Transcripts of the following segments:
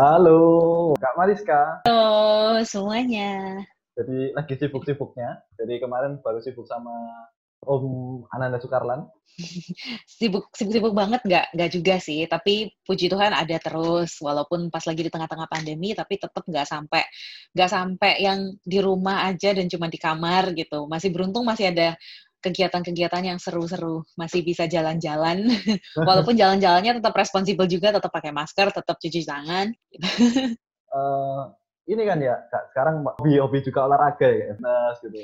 Halo, Kak Mariska. Halo semuanya. Jadi lagi sibuk-sibuknya. Jadi kemarin baru sibuk sama Om Ananda Sukarlan. sibuk sibuk banget nggak nggak juga sih tapi puji Tuhan ada terus walaupun pas lagi di tengah-tengah pandemi tapi tetap nggak sampai nggak sampai yang di rumah aja dan cuma di kamar gitu masih beruntung masih ada kegiatan-kegiatan yang seru-seru masih bisa jalan-jalan. Walaupun jalan-jalannya tetap responsibel juga tetap pakai masker tetap cuci tangan. Uh, ini kan ya sekarang hobi-hobi juga olahraga ya fitness gitu.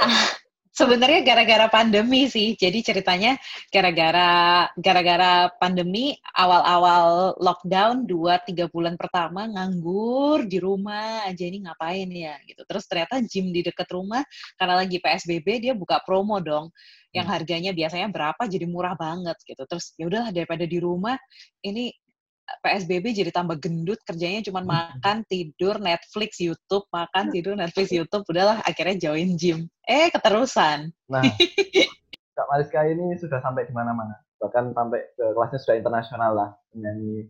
Ah, sebenarnya gara-gara pandemi sih. Jadi ceritanya gara-gara gara-gara pandemi awal-awal lockdown dua tiga bulan pertama nganggur di rumah aja ini ngapain ya gitu. Terus ternyata gym di dekat rumah karena lagi PSBB dia buka promo dong yang hmm. harganya biasanya berapa jadi murah banget gitu. Terus ya udahlah daripada di rumah ini PSBB jadi tambah gendut, kerjanya cuma makan, tidur, Netflix, YouTube, makan, tidur, Netflix, YouTube, udahlah akhirnya join gym. Eh, keterusan. Nah, Kak Mariska ini sudah sampai di mana-mana. Bahkan sampai ke kelasnya sudah internasional lah, menyanyi.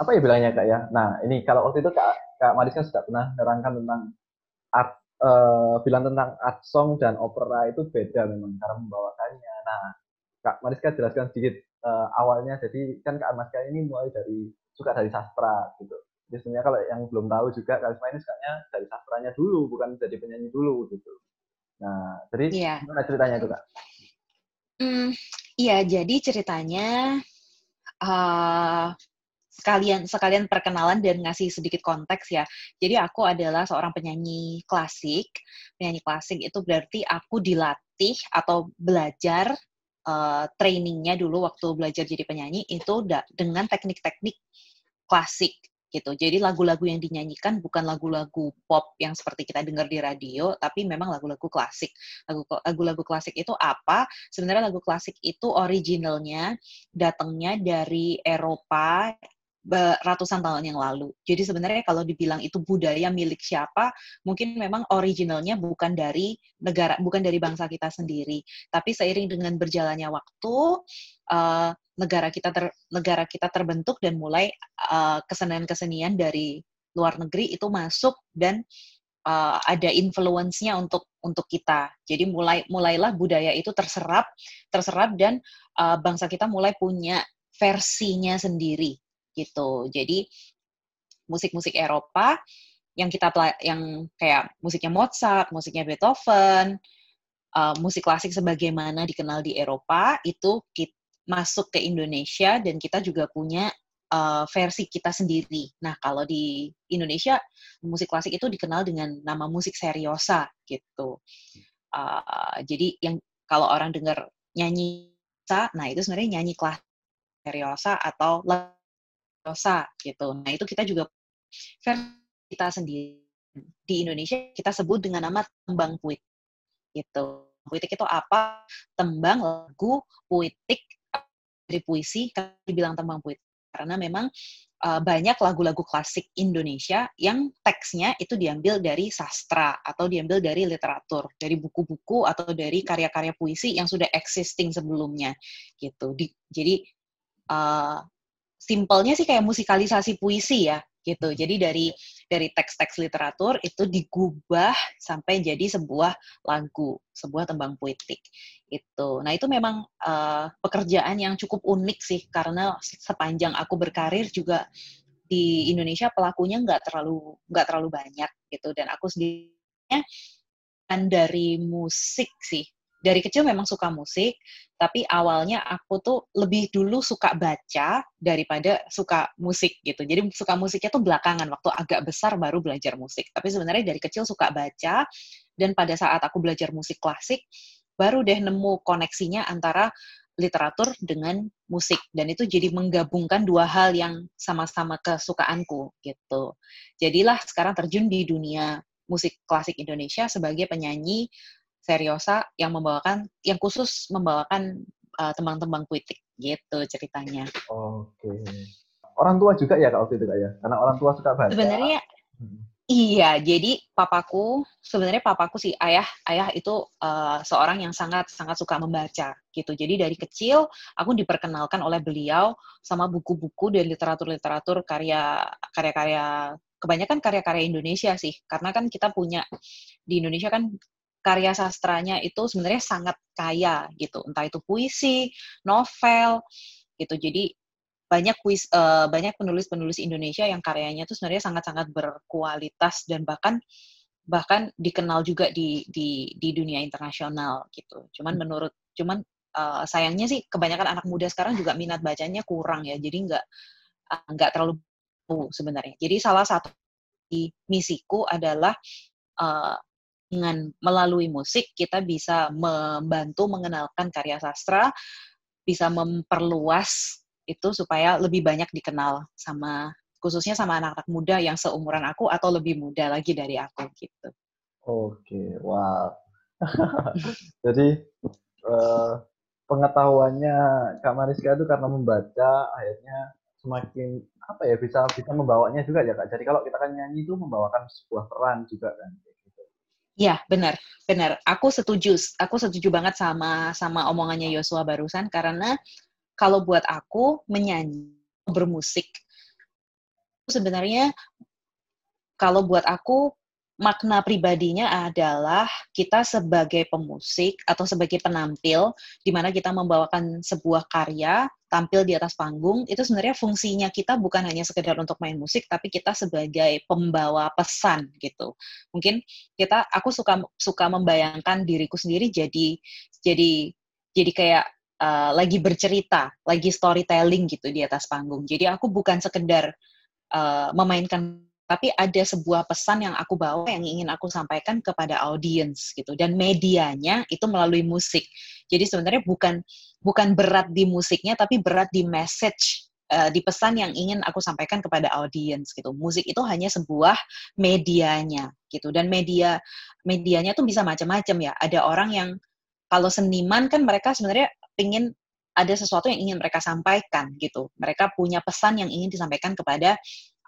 Apa ya bilangnya Kak ya? Nah, ini kalau waktu itu Kak, Kak Mariska sudah pernah menerangkan tentang art, uh, bilang tentang art song dan opera itu beda memang cara membawakannya. Nah, Kak Mariska jelaskan sedikit uh, awalnya. Jadi kan Kak Mariska ini mulai dari suka dari sastra gitu. Sebenarnya kalau yang belum tahu juga Karisma ini sukanya dari sastranya dulu, bukan jadi penyanyi dulu gitu. Nah, jadi yeah. gimana ceritanya itu kak? Hmm, iya, jadi ceritanya uh, sekalian sekalian perkenalan dan ngasih sedikit konteks ya. Jadi aku adalah seorang penyanyi klasik. Penyanyi klasik itu berarti aku dilatih atau belajar uh, trainingnya dulu waktu belajar jadi penyanyi itu dengan teknik-teknik klasik gitu. Jadi lagu-lagu yang dinyanyikan bukan lagu-lagu pop yang seperti kita dengar di radio, tapi memang lagu-lagu klasik. Lagu-lagu klasik itu apa? Sebenarnya lagu klasik itu originalnya datangnya dari Eropa ratusan tahun yang lalu. Jadi sebenarnya kalau dibilang itu budaya milik siapa, mungkin memang originalnya bukan dari negara, bukan dari bangsa kita sendiri. Tapi seiring dengan berjalannya waktu, uh, negara kita ter, negara kita terbentuk dan mulai uh, kesenian-kesenian dari luar negeri itu masuk dan uh, ada influence-nya untuk untuk kita. Jadi mulai mulailah budaya itu terserap terserap dan uh, bangsa kita mulai punya versinya sendiri gitu. Jadi musik-musik Eropa yang kita yang kayak musiknya Mozart, musiknya Beethoven, uh, musik klasik sebagaimana dikenal di Eropa itu kita masuk ke Indonesia dan kita juga punya uh, versi kita sendiri. Nah, kalau di Indonesia musik klasik itu dikenal dengan nama musik seriosa gitu. Uh, jadi yang kalau orang dengar nyanyi nah itu sebenarnya nyanyi klasik seriosa atau seriosa gitu. Nah, itu kita juga versi kita sendiri di Indonesia kita sebut dengan nama tembang puitik gitu. Puitik itu apa? Tembang, lagu, puitik dari puisi dibilang tembang puisi karena memang uh, banyak lagu-lagu klasik Indonesia yang teksnya itu diambil dari sastra atau diambil dari literatur, dari buku-buku atau dari karya-karya puisi yang sudah existing sebelumnya gitu. Di, jadi uh, simpelnya sih kayak musikalisasi puisi ya gitu. Jadi dari dari teks-teks literatur itu digubah sampai jadi sebuah lagu, sebuah tembang puitik. Itu. Nah, itu memang uh, pekerjaan yang cukup unik sih karena sepanjang aku berkarir juga di Indonesia pelakunya nggak terlalu nggak terlalu banyak gitu dan aku sendiri dari musik sih dari kecil memang suka musik, tapi awalnya aku tuh lebih dulu suka baca daripada suka musik gitu. Jadi suka musiknya tuh belakangan, waktu agak besar baru belajar musik. Tapi sebenarnya dari kecil suka baca, dan pada saat aku belajar musik klasik, baru deh nemu koneksinya antara literatur dengan musik dan itu jadi menggabungkan dua hal yang sama-sama kesukaanku gitu. Jadilah sekarang terjun di dunia musik klasik Indonesia sebagai penyanyi seriosa yang membawakan yang khusus membawakan uh, tembang-tembang puitik gitu ceritanya. Oke. Orang tua juga ya kak waktu itu kak ya? Karena orang tua suka baca. Sebenarnya hmm. Iya, jadi papaku sebenarnya papaku sih ayah ayah itu uh, seorang yang sangat sangat suka membaca gitu. Jadi dari kecil aku diperkenalkan oleh beliau sama buku-buku dan literatur-literatur karya karya-karya kebanyakan karya-karya Indonesia sih. Karena kan kita punya di Indonesia kan karya sastranya itu sebenarnya sangat kaya gitu. Entah itu puisi, novel gitu. Jadi banyak kuis uh, banyak penulis-penulis Indonesia yang karyanya itu sebenarnya sangat-sangat berkualitas dan bahkan bahkan dikenal juga di di di dunia internasional gitu. Cuman hmm. menurut cuman uh, sayangnya sih kebanyakan anak muda sekarang juga minat bacanya kurang ya. Jadi nggak nggak uh, terlalu sebenarnya. Jadi salah satu misiku adalah uh, dengan melalui musik kita bisa membantu mengenalkan karya sastra, bisa memperluas itu supaya lebih banyak dikenal sama khususnya sama anak-anak muda yang seumuran aku atau lebih muda lagi dari aku gitu. Oke, wow. Jadi uh, pengetahuannya Kak Mariska itu karena membaca akhirnya semakin apa ya bisa bisa membawanya juga ya Kak. Jadi kalau kita kan nyanyi itu membawakan sebuah peran juga kan. Iya, benar, benar. Aku setuju, aku setuju banget sama sama omongannya Yosua barusan karena kalau buat aku menyanyi bermusik sebenarnya kalau buat aku makna pribadinya adalah kita sebagai pemusik atau sebagai penampil di mana kita membawakan sebuah karya tampil di atas panggung itu sebenarnya fungsinya kita bukan hanya sekedar untuk main musik tapi kita sebagai pembawa pesan gitu mungkin kita aku suka suka membayangkan diriku sendiri jadi jadi jadi kayak uh, lagi bercerita, lagi storytelling gitu di atas panggung. Jadi aku bukan sekedar uh, memainkan, tapi ada sebuah pesan yang aku bawa yang ingin aku sampaikan kepada audiens gitu. Dan medianya itu melalui musik. Jadi sebenarnya bukan bukan berat di musiknya, tapi berat di message uh, di pesan yang ingin aku sampaikan kepada audiens gitu. Musik itu hanya sebuah medianya gitu dan media medianya tuh bisa macam-macam ya. Ada orang yang kalau seniman kan mereka sebenarnya ingin ada sesuatu yang ingin mereka sampaikan gitu. Mereka punya pesan yang ingin disampaikan kepada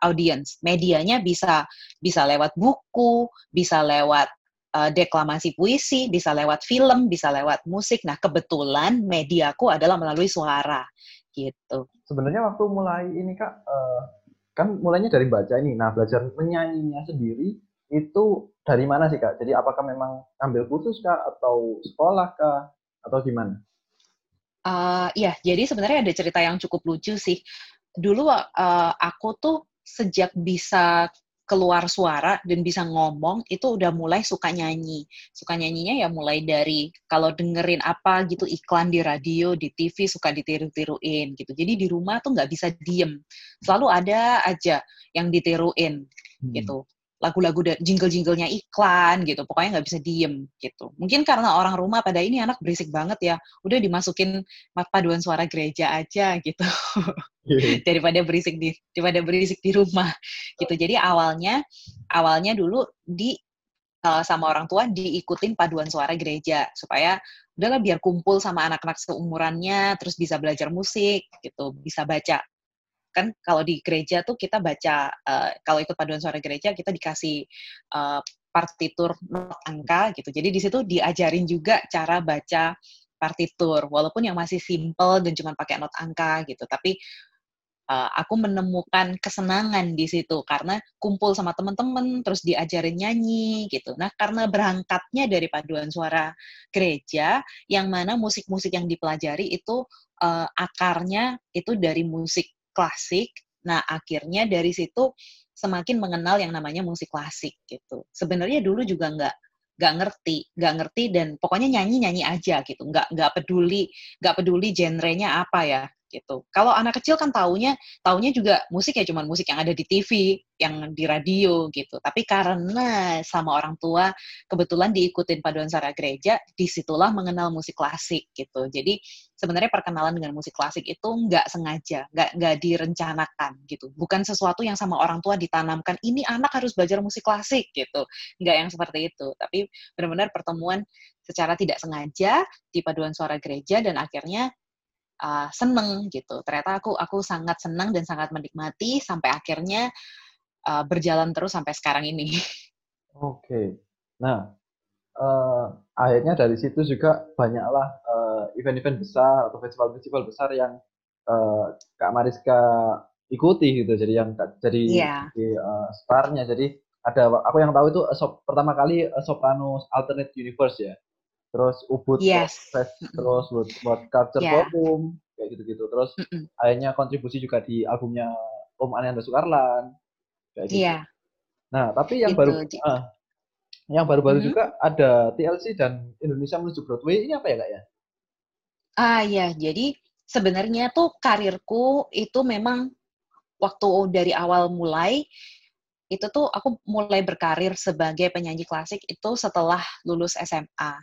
audiens. Medianya bisa bisa lewat buku, bisa lewat uh, deklamasi puisi, bisa lewat film, bisa lewat musik. Nah, kebetulan mediaku adalah melalui suara gitu. Sebenarnya waktu mulai ini Kak uh, kan mulainya dari baca ini. Nah, belajar menyanyinya sendiri itu dari mana sih Kak? Jadi apakah memang ambil kursus Kak atau sekolah Kak atau gimana? Uh, ya, jadi sebenarnya ada cerita yang cukup lucu sih. Dulu uh, aku tuh sejak bisa keluar suara dan bisa ngomong itu udah mulai suka nyanyi. Suka nyanyinya ya mulai dari kalau dengerin apa gitu iklan di radio, di TV suka ditiru-tiruin gitu. Jadi di rumah tuh nggak bisa diem. Selalu ada aja yang ditiruin hmm. gitu lagu-lagu jingle-jinglenya iklan gitu. Pokoknya nggak bisa diem gitu. Mungkin karena orang rumah pada ini anak berisik banget ya. Udah dimasukin paduan suara gereja aja gitu. Yeah. daripada berisik di daripada berisik di rumah gitu. Jadi awalnya awalnya dulu di uh, sama orang tua diikutin paduan suara gereja. Supaya udahlah biar kumpul sama anak-anak seumurannya terus bisa belajar musik gitu. Bisa baca kan kalau di gereja tuh kita baca uh, kalau ikut paduan suara gereja kita dikasih uh, partitur not angka gitu. Jadi di situ diajarin juga cara baca partitur walaupun yang masih simple dan cuma pakai not angka gitu. Tapi uh, aku menemukan kesenangan di situ karena kumpul sama teman-teman terus diajarin nyanyi gitu. Nah, karena berangkatnya dari paduan suara gereja yang mana musik-musik yang dipelajari itu uh, akarnya itu dari musik klasik. Nah, akhirnya dari situ semakin mengenal yang namanya musik klasik gitu. Sebenarnya dulu juga nggak nggak ngerti, nggak ngerti dan pokoknya nyanyi nyanyi aja gitu, nggak nggak peduli nggak peduli genrenya apa ya gitu. Kalau anak kecil kan taunya taunya juga musik ya cuman musik yang ada di TV, yang di radio gitu. Tapi karena sama orang tua kebetulan diikutin paduan suara gereja, di situlah mengenal musik klasik gitu. Jadi sebenarnya perkenalan dengan musik klasik itu nggak sengaja, nggak nggak direncanakan gitu. Bukan sesuatu yang sama orang tua ditanamkan. Ini anak harus belajar musik klasik gitu. Nggak yang seperti itu. Tapi benar-benar pertemuan secara tidak sengaja di paduan suara gereja dan akhirnya uh, seneng gitu. Ternyata aku aku sangat senang dan sangat menikmati sampai akhirnya uh, berjalan terus sampai sekarang ini. Oke. Okay. Nah, uh, akhirnya dari situ juga banyaklah event-event uh, besar atau festival-festival besar yang uh, Kak Mariska ikuti gitu. Jadi yang jadi yeah. di uh, starnya. Jadi ada aku yang tahu itu so, pertama kali uh, Sopranos Alternate Universe ya. Terus Ubud yes. Fest, terus buat, buat Culture yeah. Forum kayak gitu-gitu. Terus mm -mm. akhirnya kontribusi juga di albumnya Om Ananda Sukarlan kayak gitu. Yeah. Nah, tapi yang gitu. baru uh, yang baru-baru mm -hmm. juga ada TLC dan Indonesia menuju Broadway ini apa ya kak ya? Ah ya, jadi sebenarnya tuh karirku itu memang waktu dari awal mulai itu tuh aku mulai berkarir sebagai penyanyi klasik itu setelah lulus SMA.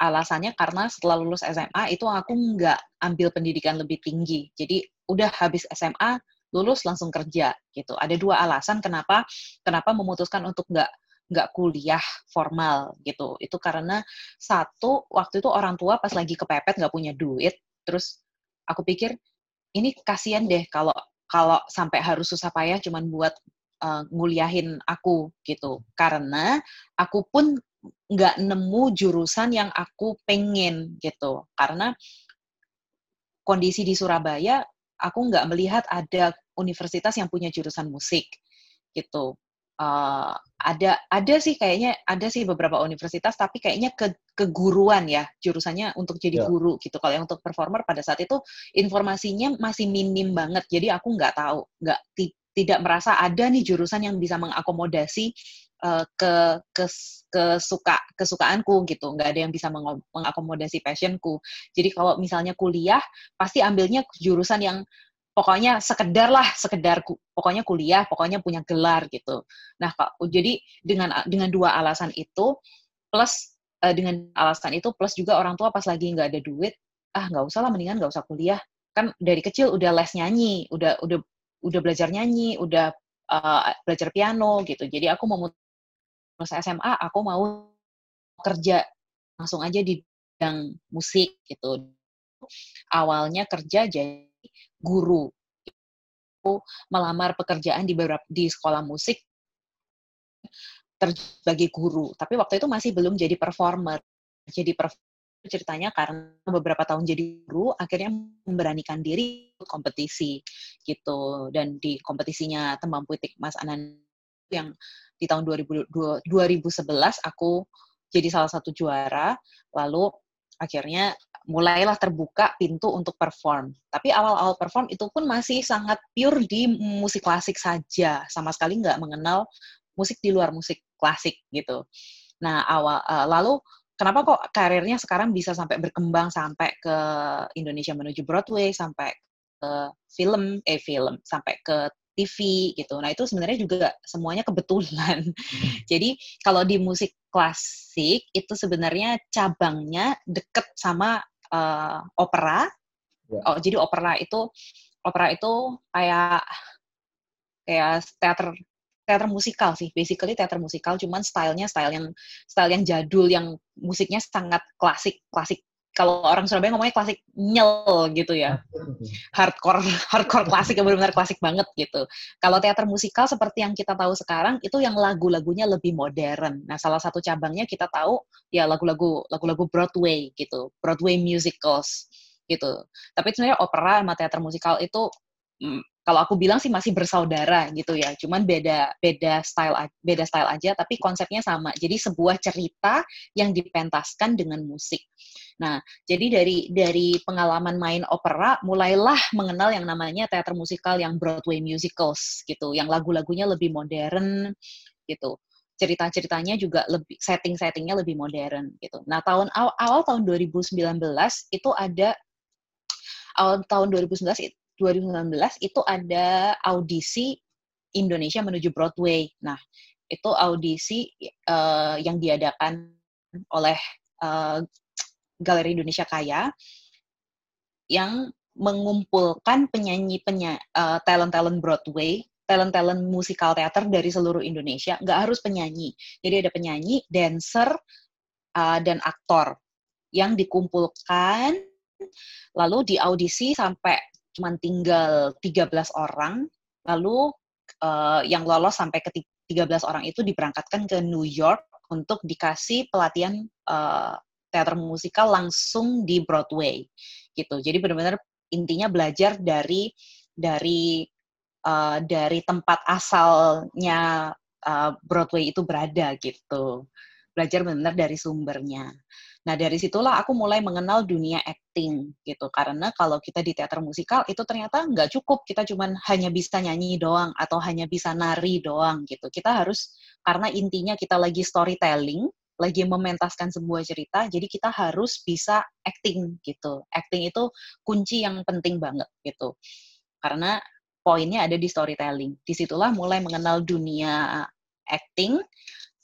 Alasannya karena setelah lulus SMA itu aku nggak ambil pendidikan lebih tinggi. Jadi udah habis SMA, lulus langsung kerja gitu. Ada dua alasan kenapa kenapa memutuskan untuk nggak nggak kuliah formal gitu. Itu karena satu waktu itu orang tua pas lagi kepepet nggak punya duit, terus aku pikir ini kasihan deh kalau kalau sampai harus susah payah cuman buat uh, nguliahin aku gitu karena aku pun nggak nemu jurusan yang aku pengen gitu. Karena kondisi di Surabaya aku nggak melihat ada universitas yang punya jurusan musik gitu. Uh, ada ada sih kayaknya ada sih beberapa universitas tapi kayaknya ke keguruan ya jurusannya untuk jadi yeah. guru gitu. Kalau yang untuk performer pada saat itu informasinya masih minim banget. Jadi aku nggak tahu nggak tidak merasa ada nih jurusan yang bisa mengakomodasi uh, ke ke kesuka kesukaanku gitu. Nggak ada yang bisa mengakomodasi passionku. Jadi kalau misalnya kuliah pasti ambilnya jurusan yang pokoknya sekedar lah sekedar pokoknya kuliah pokoknya punya gelar gitu. Nah jadi dengan dengan dua alasan itu plus uh, dengan alasan itu plus juga orang tua pas lagi nggak ada duit ah nggak usah lah mendingan nggak usah kuliah. Kan dari kecil udah les nyanyi udah udah udah belajar nyanyi udah uh, belajar piano gitu. Jadi aku mau lulus SMA aku mau kerja langsung aja di bidang musik gitu awalnya kerja jadi guru. Aku melamar pekerjaan di beberapa di sekolah musik sebagai guru, tapi waktu itu masih belum jadi performer. Jadi performer ceritanya karena beberapa tahun jadi guru akhirnya memberanikan diri kompetisi gitu dan di kompetisinya Tembang Puitik Mas Anan yang di tahun 2000, 2011 aku jadi salah satu juara lalu akhirnya mulailah terbuka pintu untuk perform. Tapi awal-awal perform itu pun masih sangat pure di musik klasik saja, sama sekali nggak mengenal musik di luar musik klasik gitu. Nah awal uh, lalu kenapa kok karirnya sekarang bisa sampai berkembang sampai ke Indonesia menuju Broadway, sampai ke film, eh film, sampai ke TV gitu. Nah itu sebenarnya juga semuanya kebetulan. Hmm. Jadi kalau di musik klasik itu sebenarnya cabangnya deket sama uh, opera. Yeah. Oh, jadi opera itu opera itu kayak kayak teater teater musikal sih, basically teater musikal, cuman stylenya style yang style yang jadul, yang musiknya sangat klasik, klasik kalau orang Surabaya ngomongnya klasik nyel gitu ya. Hardcore hardcore klasik yang benar-benar klasik banget gitu. Kalau teater musikal seperti yang kita tahu sekarang itu yang lagu-lagunya lebih modern. Nah, salah satu cabangnya kita tahu ya lagu-lagu lagu-lagu Broadway gitu. Broadway musicals gitu. Tapi sebenarnya opera sama teater musikal itu mm, kalau aku bilang sih masih bersaudara gitu ya cuman beda beda style beda style aja tapi konsepnya sama. Jadi sebuah cerita yang dipentaskan dengan musik. Nah jadi dari dari pengalaman main opera mulailah mengenal yang namanya teater musikal yang Broadway musicals gitu yang lagu-lagunya lebih modern gitu. Cerita-ceritanya juga lebih setting-settingnya lebih modern gitu. Nah tahun awal, awal tahun 2019 itu ada awal tahun 2019 2019 itu ada audisi Indonesia menuju Broadway. Nah, itu audisi uh, yang diadakan oleh uh, Galeri Indonesia Kaya yang mengumpulkan penyanyi penya, uh, talent-talent Broadway, talent-talent musikal teater dari seluruh Indonesia. Nggak harus penyanyi. Jadi ada penyanyi, dancer, uh, dan aktor yang dikumpulkan lalu di audisi sampai cuma tinggal 13 orang, lalu uh, yang lolos sampai ke 13 orang itu diberangkatkan ke New York untuk dikasih pelatihan uh, teater musikal langsung di Broadway gitu. Jadi benar-benar intinya belajar dari dari uh, dari tempat asalnya uh, Broadway itu berada gitu. Belajar benar-benar dari sumbernya. Nah, dari situlah aku mulai mengenal dunia acting gitu. Karena kalau kita di teater musikal itu ternyata nggak cukup kita cuman hanya bisa nyanyi doang atau hanya bisa nari doang gitu. Kita harus karena intinya kita lagi storytelling, lagi mementaskan sebuah cerita, jadi kita harus bisa acting gitu. Acting itu kunci yang penting banget gitu. Karena poinnya ada di storytelling. Di situlah mulai mengenal dunia acting,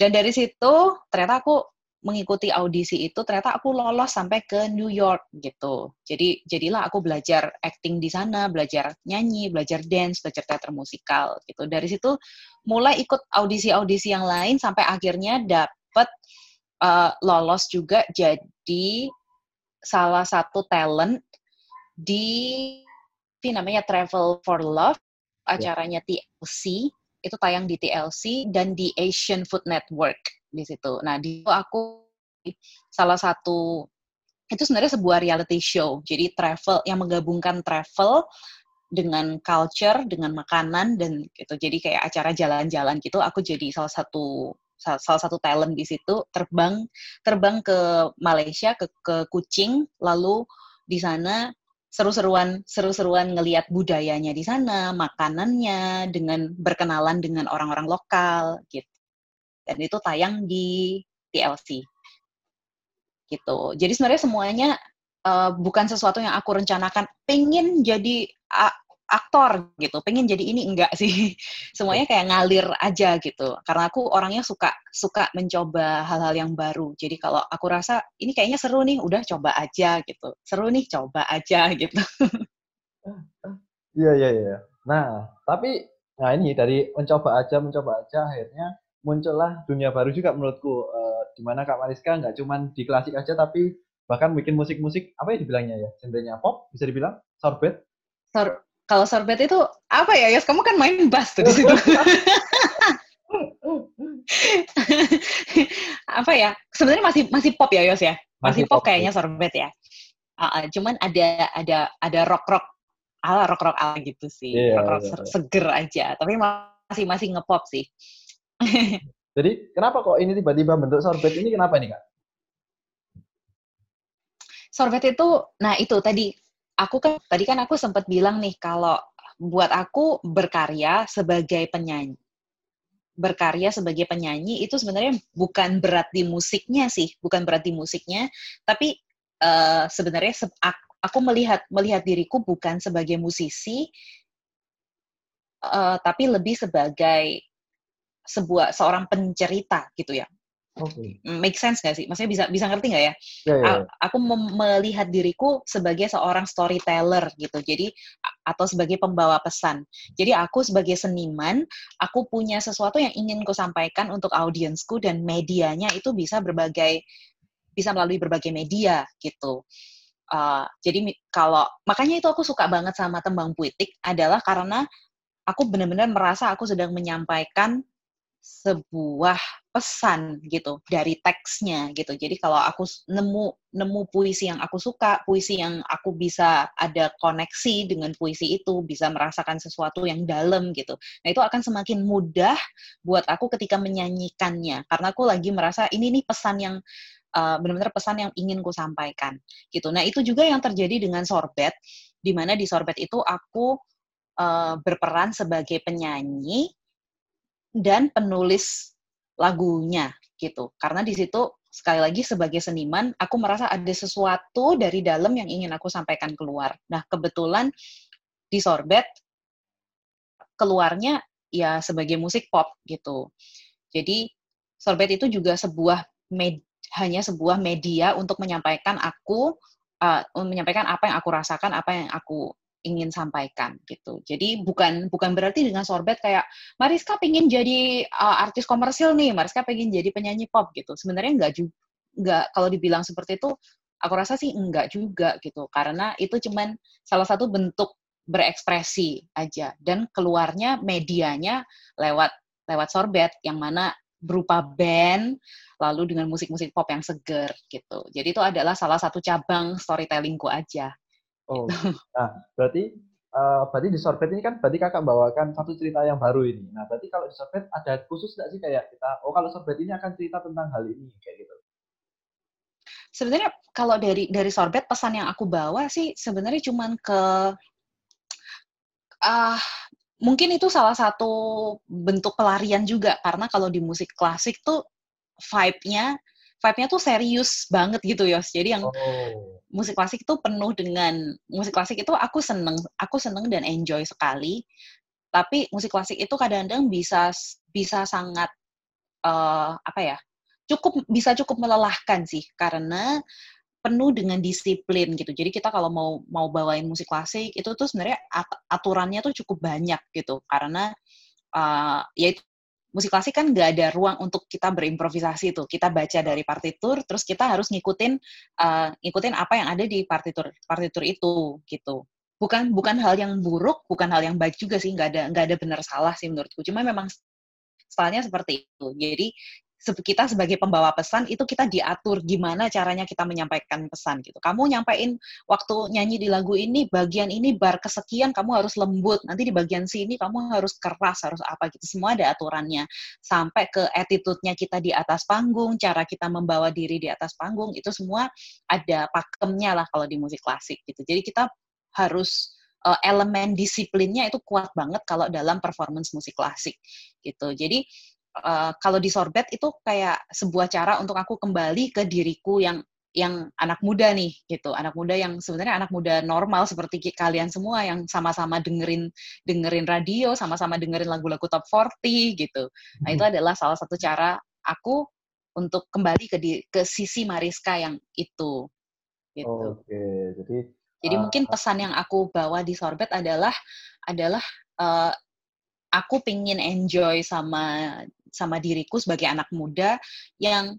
dan dari situ ternyata aku mengikuti audisi itu ternyata aku lolos sampai ke New York gitu. Jadi jadilah aku belajar acting di sana, belajar nyanyi, belajar dance, belajar teater musikal gitu. Dari situ mulai ikut audisi-audisi yang lain sampai akhirnya dapat uh, lolos juga jadi salah satu talent di ini namanya Travel for Love, ya. acaranya TLC, itu tayang di TLC dan di Asian Food Network di situ. Nah, di situ aku salah satu itu sebenarnya sebuah reality show. Jadi travel yang menggabungkan travel dengan culture, dengan makanan dan gitu. Jadi kayak acara jalan-jalan gitu. Aku jadi salah satu salah satu talent di situ terbang terbang ke Malaysia ke ke Kucing lalu di sana seru-seruan seru-seruan ngelihat budayanya di sana, makanannya dengan berkenalan dengan orang-orang lokal gitu dan itu tayang di TLC gitu. Jadi sebenarnya semuanya uh, bukan sesuatu yang aku rencanakan. Pengen jadi aktor gitu, pengen jadi ini enggak sih. Semuanya kayak ngalir aja gitu. Karena aku orangnya suka suka mencoba hal-hal yang baru. Jadi kalau aku rasa ini kayaknya seru nih, udah coba aja gitu. Seru nih, coba aja gitu. Iya iya iya. Nah, tapi nah ini dari mencoba aja mencoba aja akhirnya muncullah dunia baru juga menurutku. Uh, di mana Kak Mariska nggak cuma di klasik aja tapi bahkan bikin musik-musik apa ya dibilangnya ya genrenya pop bisa dibilang sorbet. Sor kalau sorbet itu apa ya? Yos kamu kan main bass tuh di situ. Apa ya? Sebenarnya masih masih pop ya Yos ya? Masih, masih pop, pop kayaknya ya. sorbet ya? Uh, uh, cuman ada ada ada rock rock ala rock rock ala gitu sih. Yeah, rock rock yeah, yeah. seger aja tapi masih masih ngepop sih Jadi kenapa kok ini tiba-tiba bentuk sorbet ini kenapa nih kak? Sorbet itu, nah itu tadi aku kan tadi kan aku sempat bilang nih kalau buat aku berkarya sebagai penyanyi berkarya sebagai penyanyi itu sebenarnya bukan berat di musiknya sih, bukan berat di musiknya, tapi uh, sebenarnya se aku melihat melihat diriku bukan sebagai musisi, uh, tapi lebih sebagai sebuah seorang pencerita gitu ya. Okay. Make sense gak sih? Maksudnya bisa bisa ngerti nggak ya? Yeah, yeah. Aku melihat diriku sebagai seorang storyteller gitu. Jadi atau sebagai pembawa pesan. Jadi aku sebagai seniman, aku punya sesuatu yang ingin ku sampaikan untuk audiensku dan medianya itu bisa berbagai bisa melalui berbagai media gitu. Uh, jadi kalau makanya itu aku suka banget sama tembang puitik adalah karena aku benar-benar merasa aku sedang menyampaikan sebuah pesan gitu dari teksnya gitu. Jadi kalau aku nemu nemu puisi yang aku suka, puisi yang aku bisa ada koneksi dengan puisi itu, bisa merasakan sesuatu yang dalam gitu. Nah, itu akan semakin mudah buat aku ketika menyanyikannya karena aku lagi merasa ini nih pesan yang uh, benar-benar pesan yang ingin ku sampaikan gitu. Nah, itu juga yang terjadi dengan Sorbet di mana di Sorbet itu aku uh, berperan sebagai penyanyi dan penulis lagunya gitu. Karena di situ sekali lagi sebagai seniman aku merasa ada sesuatu dari dalam yang ingin aku sampaikan keluar. Nah, kebetulan di Sorbet keluarnya ya sebagai musik pop gitu. Jadi Sorbet itu juga sebuah med, hanya sebuah media untuk menyampaikan aku uh, menyampaikan apa yang aku rasakan, apa yang aku ingin sampaikan gitu. Jadi bukan bukan berarti dengan sorbet kayak Mariska pengen jadi uh, artis komersil nih, Mariska pengen jadi penyanyi pop gitu. Sebenarnya enggak juga enggak kalau dibilang seperti itu aku rasa sih enggak juga gitu. Karena itu cuman salah satu bentuk berekspresi aja dan keluarnya medianya lewat lewat sorbet yang mana berupa band lalu dengan musik-musik pop yang seger gitu. Jadi itu adalah salah satu cabang storytellingku aja. Oh, nah berarti uh, berarti di sorbet ini kan berarti kakak bawakan satu cerita yang baru ini. Nah berarti kalau di sorbet ada khusus nggak sih kayak kita, oh kalau sorbet ini akan cerita tentang hal ini kayak gitu? Sebenarnya kalau dari dari sorbet pesan yang aku bawa sih sebenarnya cuman ke uh, mungkin itu salah satu bentuk pelarian juga karena kalau di musik klasik tuh vibe-nya vibe-nya tuh serius banget gitu Yos. Jadi yang oh. musik klasik itu penuh dengan musik klasik itu aku seneng, aku seneng dan enjoy sekali. Tapi musik klasik itu kadang-kadang bisa bisa sangat uh, apa ya? cukup bisa cukup melelahkan sih karena penuh dengan disiplin gitu. Jadi kita kalau mau mau bawain musik klasik itu tuh sebenarnya aturannya tuh cukup banyak gitu karena uh, ya itu musik klasik kan nggak ada ruang untuk kita berimprovisasi tuh. Kita baca dari partitur, terus kita harus ngikutin uh, ngikutin apa yang ada di partitur partitur itu gitu. Bukan bukan hal yang buruk, bukan hal yang baik juga sih. Nggak ada nggak ada benar salah sih menurutku. Cuma memang stylenya seperti itu. Jadi kita sebagai pembawa pesan itu kita diatur gimana caranya kita menyampaikan pesan gitu. Kamu nyampein waktu nyanyi di lagu ini bagian ini bar kesekian kamu harus lembut. Nanti di bagian sini kamu harus keras, harus apa gitu. Semua ada aturannya. Sampai ke attitude-nya kita di atas panggung, cara kita membawa diri di atas panggung itu semua ada pakemnya lah kalau di musik klasik gitu. Jadi kita harus uh, elemen disiplinnya itu kuat banget kalau dalam performance musik klasik gitu. Jadi uh, kalau di sorbet itu kayak sebuah cara untuk aku kembali ke diriku yang yang anak muda nih gitu. Anak muda yang sebenarnya anak muda normal seperti kalian semua yang sama-sama dengerin dengerin radio sama-sama dengerin lagu-lagu top 40 gitu. Nah itu hmm. adalah salah satu cara aku untuk kembali ke di, ke sisi Mariska yang itu gitu. Oke jadi jadi uh, mungkin pesan yang aku bawa di sorbet adalah adalah uh, aku pingin enjoy sama sama diriku sebagai anak muda yang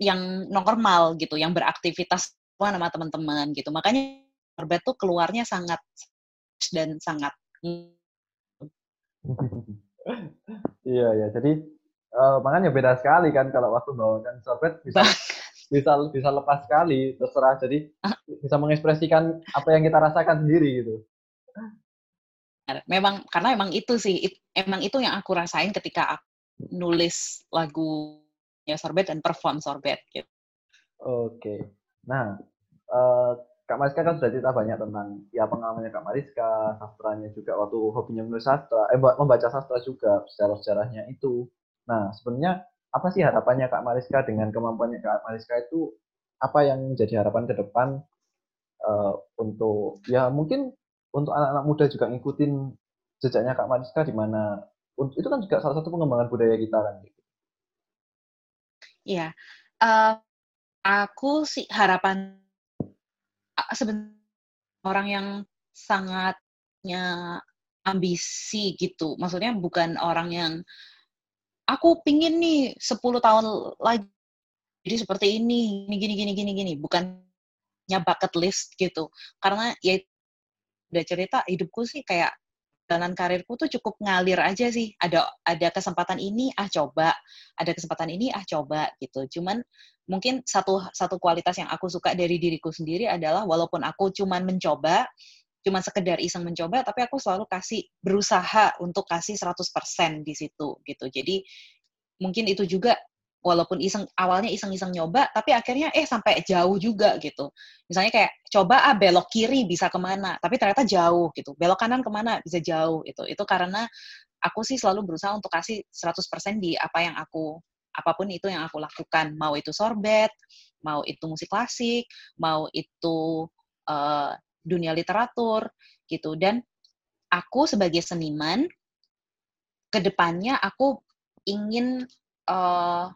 yang normal gitu, yang beraktivitas sama teman-teman gitu. Makanya Norbert tuh keluarnya sangat dan sangat iya ya jadi uh, makanya beda sekali kan kalau waktu bawakan sorbet bisa bisa bisa lepas sekali terserah. Jadi ah. bisa mengekspresikan apa yang kita rasakan sendiri gitu memang karena emang itu sih it, emang itu yang aku rasain ketika aku nulis lagunya Sorbet dan perform Sorbet gitu. Oke. Nah, uh, Kak Mariska kan sudah cerita banyak tentang ya pengalamannya Kak Mariska, sastranya juga waktu hobinya menulis sastra, eh membaca sastra juga sejarah-sejarahnya itu. Nah, sebenarnya apa sih harapannya Kak Mariska dengan kemampuannya Kak Mariska itu apa yang menjadi harapan ke depan uh, untuk ya mungkin untuk anak-anak muda juga ngikutin jejaknya Kak Mariska di mana itu kan juga salah satu pengembangan budaya kita kan gitu. Iya, uh, aku sih harapan sebenarnya orang yang sangatnya ambisi gitu. Maksudnya bukan orang yang aku pingin nih 10 tahun lagi jadi seperti ini, gini gini gini gini gini, bukannya bucket list gitu. Karena ya udah cerita hidupku sih kayak perjalanan karirku tuh cukup ngalir aja sih. Ada ada kesempatan ini ah coba, ada kesempatan ini ah coba gitu. Cuman mungkin satu satu kualitas yang aku suka dari diriku sendiri adalah walaupun aku cuman mencoba, cuman sekedar iseng mencoba, tapi aku selalu kasih berusaha untuk kasih 100% di situ gitu. Jadi mungkin itu juga walaupun iseng awalnya iseng-iseng nyoba tapi akhirnya eh sampai jauh juga gitu. Misalnya kayak coba ah belok kiri bisa ke mana tapi ternyata jauh gitu. Belok kanan ke mana bisa jauh itu itu karena aku sih selalu berusaha untuk kasih 100% di apa yang aku apa pun itu yang aku lakukan. Mau itu sorbet mau itu musik klasik mau itu uh, dunia literatur gitu. Dan aku sebagai seniman ke depannya aku ingin uh,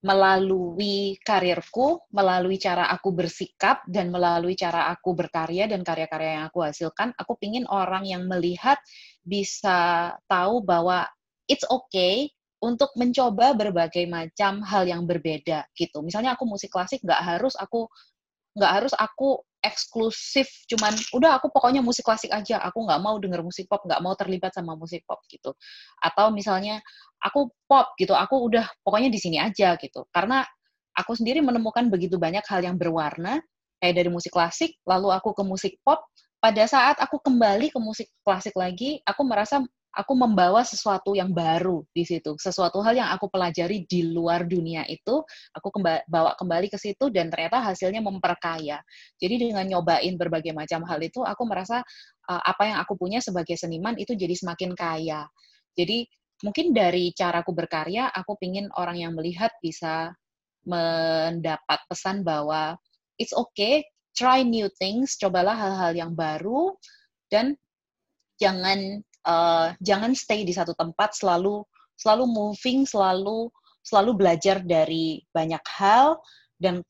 melalui karirku, melalui cara aku bersikap, dan melalui cara aku berkarya dan karya-karya yang aku hasilkan, aku pingin orang yang melihat bisa tahu bahwa it's okay untuk mencoba berbagai macam hal yang berbeda gitu. Misalnya aku musik klasik nggak harus aku nggak harus aku eksklusif cuman udah aku pokoknya musik klasik aja. Aku nggak mau denger musik pop nggak mau terlibat sama musik pop gitu. Atau misalnya aku pop gitu aku udah pokoknya di sini aja gitu. Karena aku sendiri menemukan begitu banyak hal yang berwarna kayak dari musik klasik lalu aku ke musik pop. Pada saat aku kembali ke musik klasik lagi aku merasa aku membawa sesuatu yang baru di situ, sesuatu hal yang aku pelajari di luar dunia itu, aku kemba bawa kembali ke situ dan ternyata hasilnya memperkaya. Jadi dengan nyobain berbagai macam hal itu, aku merasa uh, apa yang aku punya sebagai seniman itu jadi semakin kaya. Jadi mungkin dari caraku berkarya, aku pingin orang yang melihat bisa mendapat pesan bahwa it's okay, try new things, cobalah hal-hal yang baru dan jangan uh, jangan stay di satu tempat selalu selalu moving selalu selalu belajar dari banyak hal dan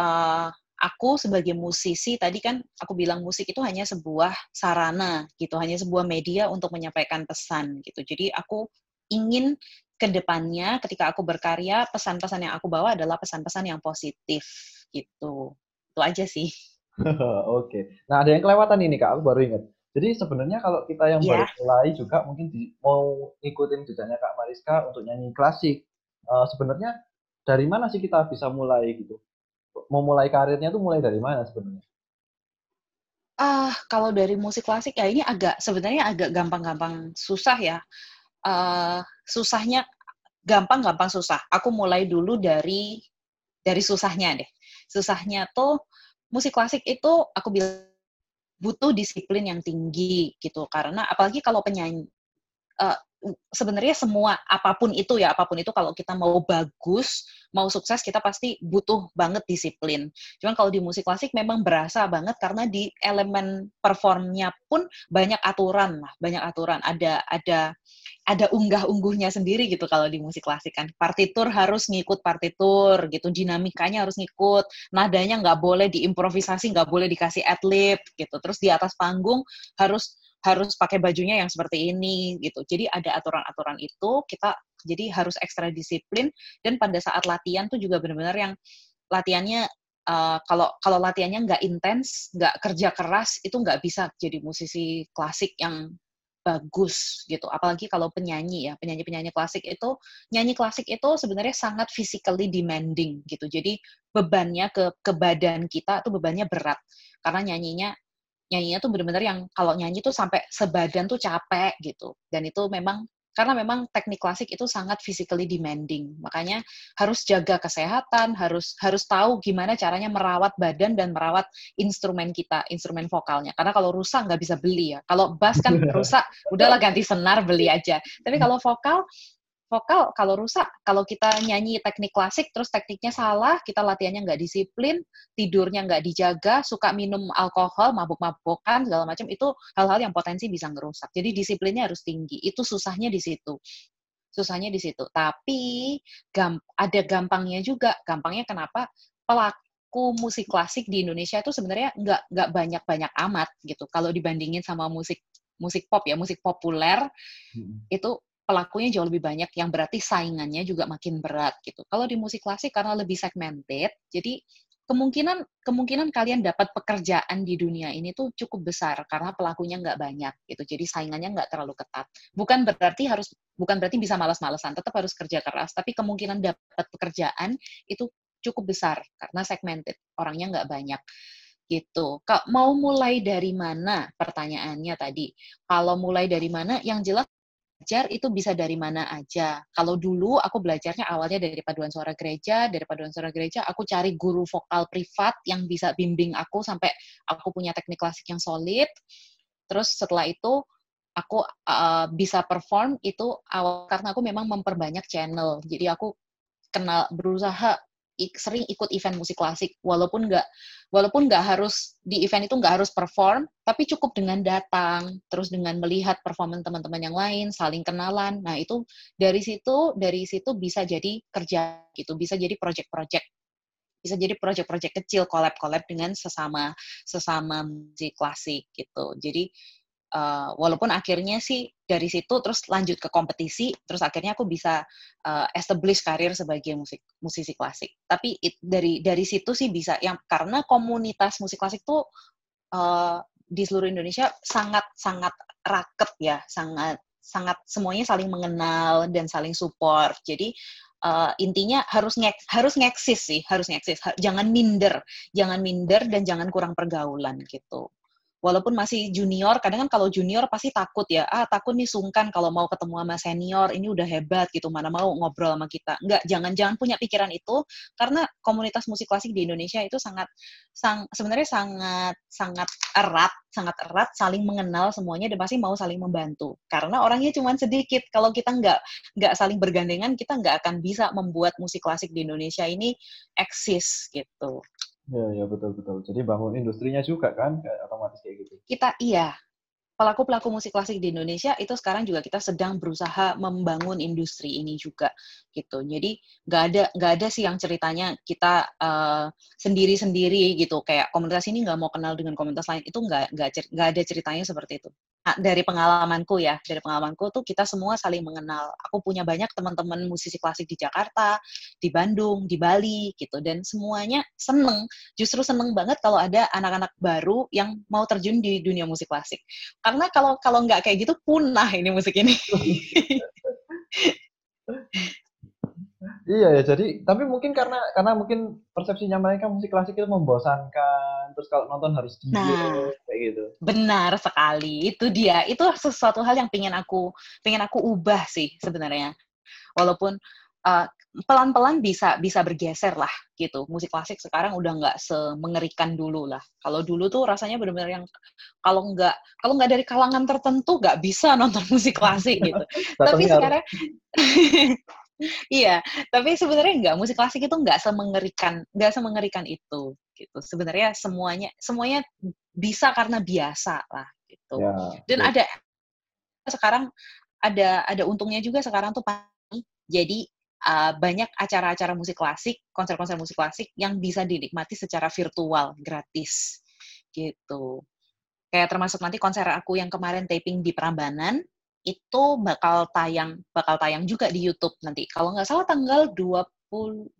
uh, aku sebagai musisi tadi kan aku bilang musik itu hanya sebuah sarana gitu hanya sebuah media untuk menyampaikan pesan gitu jadi aku ingin ke depannya ketika aku berkarya pesan-pesan yang aku bawa adalah pesan-pesan yang positif gitu itu aja sih Oke. Nah, ada yang kelewatan ini, Kak. Aku baru ingat. Jadi sebenarnya kalau kita yang yeah. baru mulai juga mungkin di, mau ikutin jejaknya Kak Mariska untuk nyanyi klasik, uh, sebenarnya dari mana sih kita bisa mulai gitu? Mau mulai karirnya tuh mulai dari mana sebenarnya? Ah, uh, kalau dari musik klasik ya ini agak sebenarnya agak gampang-gampang susah ya. Uh, susahnya gampang-gampang susah. Aku mulai dulu dari dari susahnya deh. Susahnya tuh musik klasik itu aku bilang butuh disiplin yang tinggi gitu. Karena apalagi kalau penyanyi uh, sebenarnya semua apa pun itu ya apa pun itu kalau kita mau bagus mau sukses kita pasti butuh banget disiplin cuman kalau di musik klasik memang berasa banget karena di elemen performnya pun banyak aturan lah banyak aturan ada ada ada unggah-ungguhnya sendiri gitu kalau di musik klasik kan. Partitur harus ngikut partitur gitu, dinamikanya harus ngikut, nadanya nggak boleh diimprovisasi, nggak boleh dikasih adlib gitu. Terus di atas panggung harus harus pakai bajunya yang seperti ini gitu. Jadi ada aturan-aturan itu kita jadi harus ekstra disiplin dan pada saat latihan tuh juga benar-benar yang latihannya uh, kalau kalau latihannya nggak intens, nggak kerja keras itu nggak bisa jadi musisi klasik yang bagus gitu. Apalagi kalau penyanyi ya, penyanyi-penyanyi klasik itu nyanyi klasik itu sebenarnya sangat physically demanding gitu. Jadi bebannya ke ke badan kita tuh bebannya berat karena nyanyinya nyanyinya tuh benar-benar yang kalau nyanyi tuh sampai sebadan tuh capek gitu. Dan itu memang karena memang teknik klasik itu sangat physically demanding. Makanya harus jaga kesehatan, harus harus tahu gimana caranya merawat badan dan merawat instrumen kita, instrumen vokalnya. Karena kalau rusak nggak bisa beli ya. Kalau bass kan rusak, udahlah ganti senar beli aja. Tapi kalau vokal vokal kalau rusak, kalau kita nyanyi teknik klasik terus tekniknya salah, kita latihannya nggak disiplin, tidurnya nggak dijaga, suka minum alkohol, mabuk-mabukan segala macam itu hal-hal yang potensi bisa ngerusak. Jadi disiplinnya harus tinggi. Itu susahnya di situ. Susahnya di situ. Tapi gam ada gampangnya juga. Gampangnya kenapa? Pelaku musik klasik di Indonesia itu sebenarnya nggak nggak banyak-banyak amat gitu. Kalau dibandingin sama musik musik pop ya, musik populer hmm. itu pelakunya jauh lebih banyak yang berarti saingannya juga makin berat gitu. Kalau di musik klasik karena lebih segmented, jadi kemungkinan kemungkinan kalian dapat pekerjaan di dunia ini tuh cukup besar karena pelakunya nggak banyak gitu. Jadi saingannya nggak terlalu ketat. Bukan berarti harus bukan berarti bisa malas-malesan, tetap harus kerja keras. Tapi kemungkinan dapat pekerjaan itu cukup besar karena segmented, orangnya nggak banyak gitu. Mau mulai dari mana pertanyaannya tadi? Kalau mulai dari mana, yang jelas belajar itu bisa dari mana aja. Kalau dulu aku belajarnya awalnya dari paduan suara gereja, dari paduan suara gereja aku cari guru vokal privat yang bisa bimbing aku sampai aku punya teknik klasik yang solid. Terus setelah itu aku uh, bisa perform itu awal karena aku memang memperbanyak channel. Jadi aku kenal berusaha sering ikut event musik klasik walaupun nggak walaupun nggak harus di event itu nggak harus perform tapi cukup dengan datang terus dengan melihat performan teman-teman yang lain saling kenalan. Nah itu dari situ dari situ bisa jadi kerja gitu bisa jadi project-project. Bisa jadi project-project kecil collab-collab dengan sesama sesama musik klasik gitu. Jadi uh, walaupun akhirnya sih dari situ terus lanjut ke kompetisi terus akhirnya aku bisa uh, establish karir sebagai musik musisi klasik. Tapi it, dari dari situ sih bisa yang karena komunitas musik klasik tuh uh, di seluruh Indonesia sangat sangat raket ya sangat sangat semuanya saling mengenal dan saling support. Jadi uh, intinya harus ngek harus ngeksis sih harus ngeksis. Jangan minder jangan minder dan jangan kurang pergaulan gitu walaupun masih junior, kadang kan kalau junior pasti takut ya, ah takut nih sungkan kalau mau ketemu sama senior, ini udah hebat gitu, mana mau ngobrol sama kita. Enggak, jangan-jangan punya pikiran itu, karena komunitas musik klasik di Indonesia itu sangat, sang, sebenarnya sangat, sangat erat, sangat erat, saling mengenal semuanya, dan pasti mau saling membantu. Karena orangnya cuma sedikit, kalau kita nggak, nggak saling bergandengan, kita nggak akan bisa membuat musik klasik di Indonesia ini eksis gitu. Iya, iya betul betul. Jadi bangun industrinya juga kan, otomatis kayak gitu. Kita iya. Pelaku-pelaku musik klasik di Indonesia itu sekarang juga kita sedang berusaha membangun industri ini juga gitu. Jadi nggak ada nggak ada sih yang ceritanya kita uh, sendiri-sendiri gitu kayak komunitas ini nggak mau kenal dengan komunitas lain itu nggak nggak nggak ada ceritanya seperti itu. Nah, dari pengalamanku ya, dari pengalamanku tuh kita semua saling mengenal. Aku punya banyak teman-teman musisi klasik di Jakarta, di Bandung, di Bali gitu dan semuanya seneng, justru seneng banget kalau ada anak-anak baru yang mau terjun di dunia musik klasik. Karena kalau kalau nggak kayak gitu punah ini musik ini. Iya ya, jadi tapi mungkin karena karena mungkin persepsinya mereka musik klasik itu membosankan, terus kalau nonton harus diem nah, kayak gitu. Benar sekali, itu dia. Itu sesuatu hal yang pengen aku pengen aku ubah sih sebenarnya. Walaupun uh, pelan-pelan bisa bisa bergeser lah gitu. Musik klasik sekarang udah nggak semengerikan dulu lah. Kalau dulu tuh rasanya benar-benar yang kalau nggak kalau nggak dari kalangan tertentu nggak bisa nonton musik klasik gitu. Tapi sekarang iya, tapi sebenarnya enggak. Musik klasik itu enggak semengerikan, enggak semengerikan itu gitu. Sebenarnya semuanya semuanya bisa karena biasa lah gitu. Ya, Dan ya. ada sekarang ada ada untungnya juga sekarang tuh jadi uh, banyak acara-acara musik klasik, konser-konser musik klasik yang bisa dinikmati secara virtual gratis gitu. Kayak termasuk nanti konser aku yang kemarin taping di Prambanan, itu bakal tayang bakal tayang juga di YouTube nanti. Kalau nggak salah tanggal 20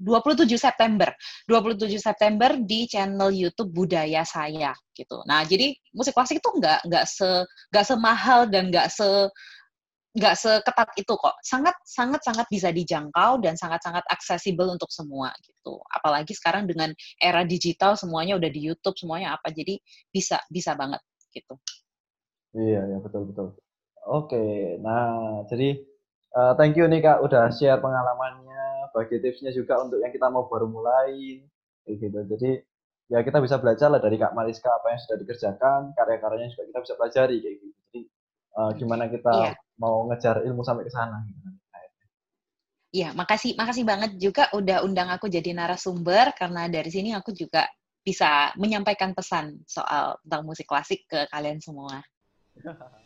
27 September. 27 September di channel YouTube Budaya Saya gitu. Nah, jadi musik klasik itu nggak nggak se nggak semahal dan nggak se nggak seketat itu kok. Sangat sangat sangat bisa dijangkau dan sangat sangat aksesibel untuk semua gitu. Apalagi sekarang dengan era digital semuanya udah di YouTube semuanya apa. Jadi bisa bisa banget gitu. Iya, ya betul betul. Oke, nah jadi uh, thank you nih Kak udah share pengalamannya, bagi tipsnya juga untuk yang kita mau baru mulai, gitu. Jadi ya kita bisa belajar lah dari Kak Mariska apa yang sudah dikerjakan, karya-karyanya juga kita bisa pelajari kayak gitu. Jadi uh, gimana kita yeah. Mau ngejar ilmu sampai ke sana. Gitu. Iya, makasih makasih banget juga udah undang aku jadi narasumber karena dari sini aku juga bisa menyampaikan pesan soal tentang musik klasik ke kalian semua.